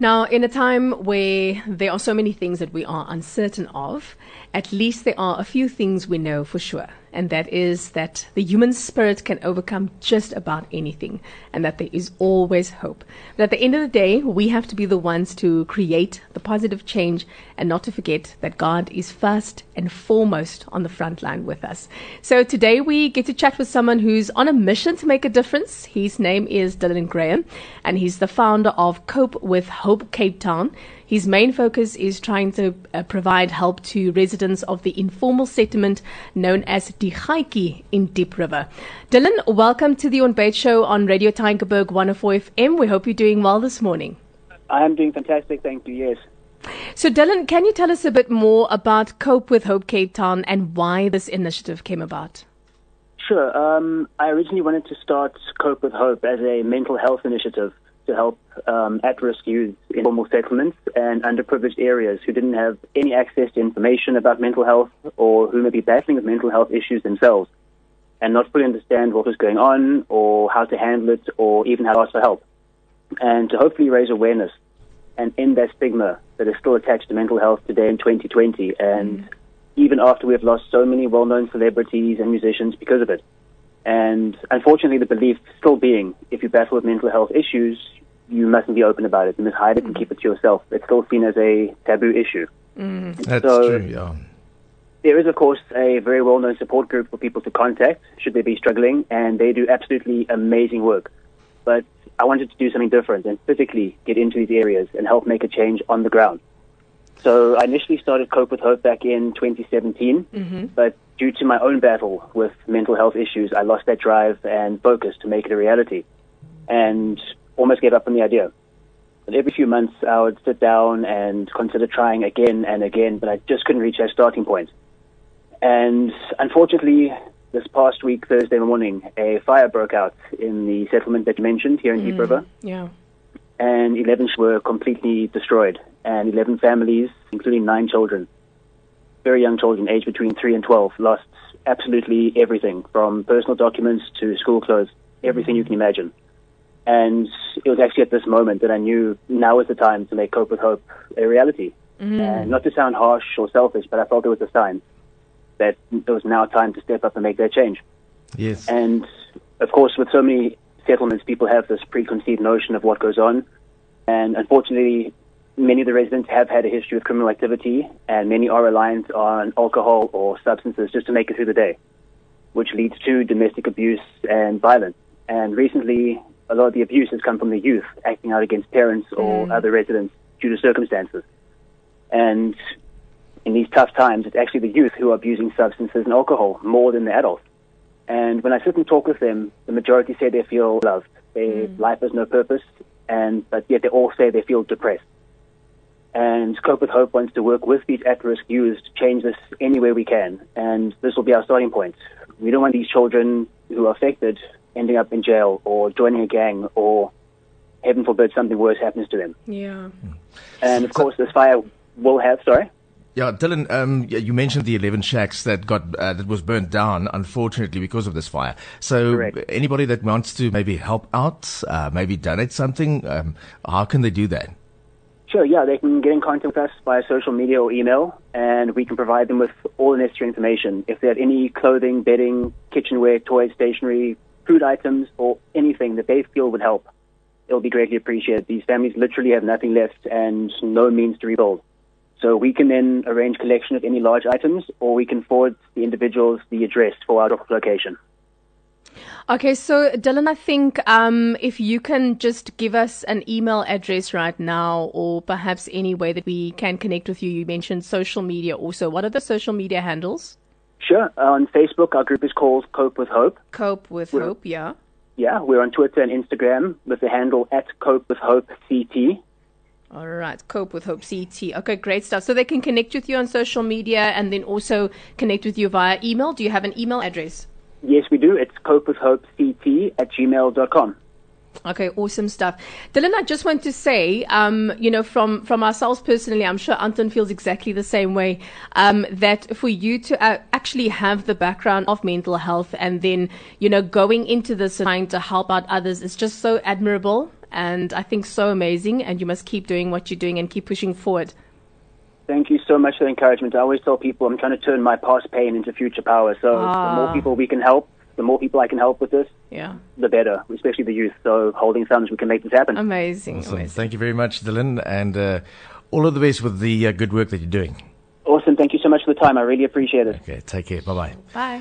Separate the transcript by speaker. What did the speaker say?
Speaker 1: Now, in a time where there are so many things that we are uncertain of, at least there are a few things we know for sure. And that is that the human spirit can overcome just about anything and that there is always hope. But at the end of the day, we have to be the ones to create the positive change and not to forget that God is first and foremost on the front line with us. So today we get to chat with someone who's on a mission to make a difference. His name is Dylan Graham and he's the founder of Cope with Hope Cape Town. His main focus is trying to uh, provide help to residents of the informal settlement known as Dichaiki in Diep River. Dylan, welcome to the On Bait Show on Radio Tygerberg 104 FM. We hope you're doing well this morning.
Speaker 2: I am doing fantastic, thank you, yes.
Speaker 1: So, Dylan, can you tell us a bit more about Cope with Hope Cape Town and why this initiative came about?
Speaker 2: Sure. Um, I originally wanted to start Cope with Hope as a mental health initiative to help um, at-risk youth in formal settlements and underprivileged areas who didn't have any access to information about mental health or who may be battling with mental health issues themselves and not fully understand what was going on or how to handle it or even how to ask for help. And to hopefully raise awareness and end that stigma that is still attached to mental health today in 2020 and mm. even after we have lost so many well-known celebrities and musicians because of it. And unfortunately, the belief still being if you battle with mental health issues, you mustn't be open about it. You must hide it and keep it to yourself. It's still seen as a taboo issue.
Speaker 3: Mm. That's so, true, yeah.
Speaker 2: There is, of course, a very well known support group for people to contact should they be struggling, and they do absolutely amazing work. But I wanted to do something different and physically get into these areas and help make a change on the ground. So I initially started Cope with Hope back in 2017, mm-hmm. but due to my own battle with mental health issues, I lost that drive and focus to make it a reality. And almost gave up on the idea. But every few months, I would sit down and consider trying again and again, but I just couldn't reach that starting point. And unfortunately, this past week, Thursday morning, a fire broke out in the settlement that you mentioned here in mm, Diep River.
Speaker 1: Yeah.
Speaker 2: And 11 were completely destroyed, and 11 families, including nine children, very young children, aged between 3 and 12, lost absolutely everything from personal documents to school clothes, everything you can imagine. And it was actually at this moment that I knew now is the time to make Cope with Hope a reality. Mm-hmm. And not to sound harsh or selfish, but I felt it was a sign that it was now time to step up and make that change.
Speaker 3: Yes.
Speaker 2: And of course, with so many settlements, people have this preconceived notion of what goes on. And unfortunately, many of the residents have had a history of criminal activity, and many are reliant on alcohol or substances just to make it through the day, which leads to domestic abuse and violence. And recently, a lot of the abuse has come from the youth acting out against parents or mm. other residents due to circumstances. And in these tough times, it's actually the youth who are abusing substances and alcohol more than the adults. And when I sit and talk with them, the majority say they feel loved. Their mm. life has no purpose, and but yet they all say they feel depressed. And Cope with Hope wants to work with these at-risk youths to change this any way we can. And this will be our starting point. We don't want these children who are affected ending up in jail or joining a gang or heaven forbid something worse happens to them.
Speaker 1: Yeah.
Speaker 2: And of course, this fire will have. Sorry.
Speaker 3: Yeah, Dylan, um, you mentioned the 11 shacks that got uh, that was burnt down, unfortunately, because of this fire. So,
Speaker 2: Correct.
Speaker 3: anybody that wants to maybe help out, uh, maybe donate something, um, how can they do that?
Speaker 2: Sure, yeah, they can get in contact with us via social media or email, and we can provide them with all the necessary information. If they have any clothing, bedding, kitchenware, toys, stationery, food items or anything that they feel would help, it'll be greatly appreciated. These families literally have nothing left and no means to rebuild. So we can then arrange collection of any large items, or we can forward the individuals the address for our location.
Speaker 1: Okay, so Dylan, I think um, if you can just give us an email address right now, or perhaps any way that we can connect with you. You mentioned social media also. What are the social media handles?
Speaker 2: Sure. Uh, on Facebook, our group is called Cope with Hope.
Speaker 1: Cope with we're, Hope, yeah.
Speaker 2: Yeah, we're on Twitter and Instagram with the handle at Cope with Hope CT.
Speaker 1: All right, Cope with Hope CT. Okay, great stuff. So they can connect with you on social media and then also connect with you via email. Do you have an email address?
Speaker 2: Yes, we do. It's cope with hope CT at gmail.com.
Speaker 1: Okay, awesome stuff. Dylan, I just want to say, um, you know, from, from ourselves personally, I'm sure Anton feels exactly the same way, um, that for you to uh, actually have the background of mental health and then, you know, going into this and trying to help out others is just so admirable and I think so amazing. And you must keep doing what you're doing and keep pushing forward.
Speaker 2: Thank you so much for the encouragement. I always tell people I'm trying to turn my past pain into future power. So
Speaker 1: Ah.
Speaker 2: the more people we can help, the more people I can help with this,
Speaker 1: Yeah,
Speaker 2: the better, especially the youth. So holding thumbs, we can make this happen.
Speaker 1: amazing,
Speaker 3: Awesome.
Speaker 1: amazing.
Speaker 3: Thank you very much, Dylan, and uh, all of the best with the uh, good work that you're doing.
Speaker 2: awesome. Thank you so much for the time. I really appreciate it.
Speaker 3: Okay, take care. Bye bye.
Speaker 1: Bye.